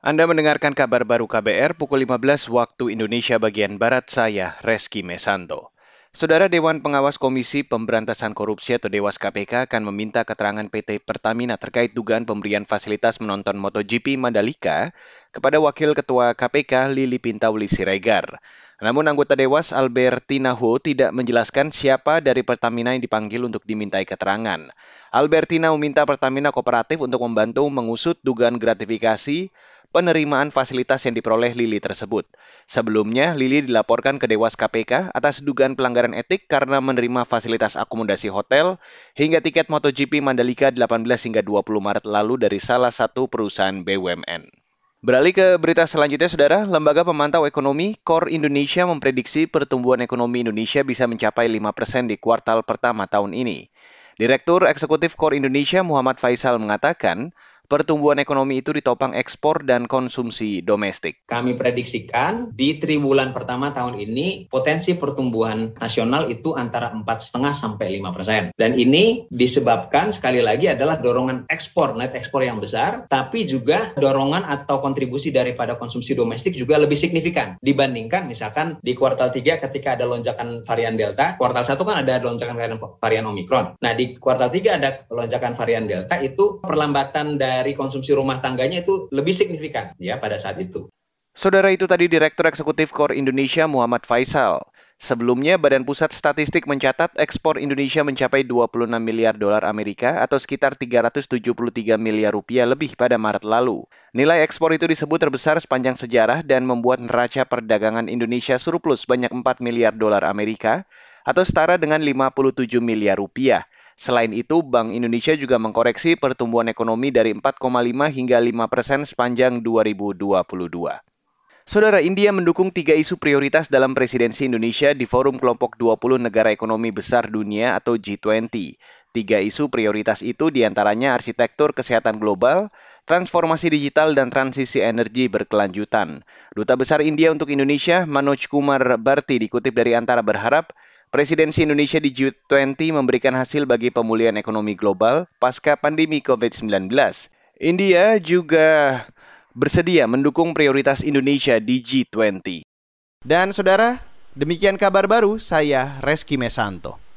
Anda mendengarkan kabar baru KBR pukul 15 waktu Indonesia bagian Barat saya, Reski Mesanto. Saudara Dewan Pengawas Komisi Pemberantasan Korupsi atau Dewas KPK akan meminta keterangan PT Pertamina terkait dugaan pemberian fasilitas menonton MotoGP Mandalika kepada Wakil Ketua KPK Lili Pintauli Siregar. Namun anggota Dewas Albertina Ho tidak menjelaskan siapa dari Pertamina yang dipanggil untuk dimintai keterangan. Albertina meminta Pertamina Kooperatif untuk membantu mengusut dugaan gratifikasi penerimaan fasilitas yang diperoleh Lili tersebut. Sebelumnya, Lili dilaporkan ke Dewas KPK atas dugaan pelanggaran etik karena menerima fasilitas akomodasi hotel hingga tiket MotoGP Mandalika 18 hingga 20 Maret lalu dari salah satu perusahaan BUMN. Beralih ke berita selanjutnya, Saudara. Lembaga Pemantau Ekonomi Core Indonesia memprediksi pertumbuhan ekonomi Indonesia bisa mencapai 5% di kuartal pertama tahun ini. Direktur Eksekutif Core Indonesia Muhammad Faisal mengatakan, pertumbuhan ekonomi itu ditopang ekspor dan konsumsi domestik. Kami prediksikan di triwulan pertama tahun ini potensi pertumbuhan nasional itu antara 4,5 sampai 5 persen. Dan ini disebabkan sekali lagi adalah dorongan ekspor, net ekspor yang besar, tapi juga dorongan atau kontribusi daripada konsumsi domestik juga lebih signifikan dibandingkan misalkan di kuartal 3 ketika ada lonjakan varian Delta, kuartal 1 kan ada lonjakan varian, varian Omikron. Nah, di kuartal 3 ada lonjakan varian Delta itu perlambatan dari dari konsumsi rumah tangganya itu lebih signifikan ya pada saat itu. Saudara itu tadi Direktur Eksekutif Kor Indonesia Muhammad Faisal. Sebelumnya, Badan Pusat Statistik mencatat ekspor Indonesia mencapai 26 miliar dolar Amerika atau sekitar 373 miliar rupiah lebih pada Maret lalu. Nilai ekspor itu disebut terbesar sepanjang sejarah dan membuat neraca perdagangan Indonesia surplus banyak 4 miliar dolar Amerika atau setara dengan 57 miliar rupiah. Selain itu, Bank Indonesia juga mengkoreksi pertumbuhan ekonomi dari 4,5 hingga 5 persen sepanjang 2022. Saudara India mendukung tiga isu prioritas dalam presidensi Indonesia di Forum Kelompok 20 Negara Ekonomi Besar Dunia atau G20. Tiga isu prioritas itu di antaranya arsitektur kesehatan global, transformasi digital, dan transisi energi berkelanjutan. Duta Besar India untuk Indonesia, Manoj Kumar Bharti, dikutip dari Antara berharap Presidensi Indonesia di G20 memberikan hasil bagi pemulihan ekonomi global pasca pandemi COVID-19. India juga bersedia mendukung prioritas Indonesia di G20. Dan saudara, demikian kabar baru saya Reski Mesanto.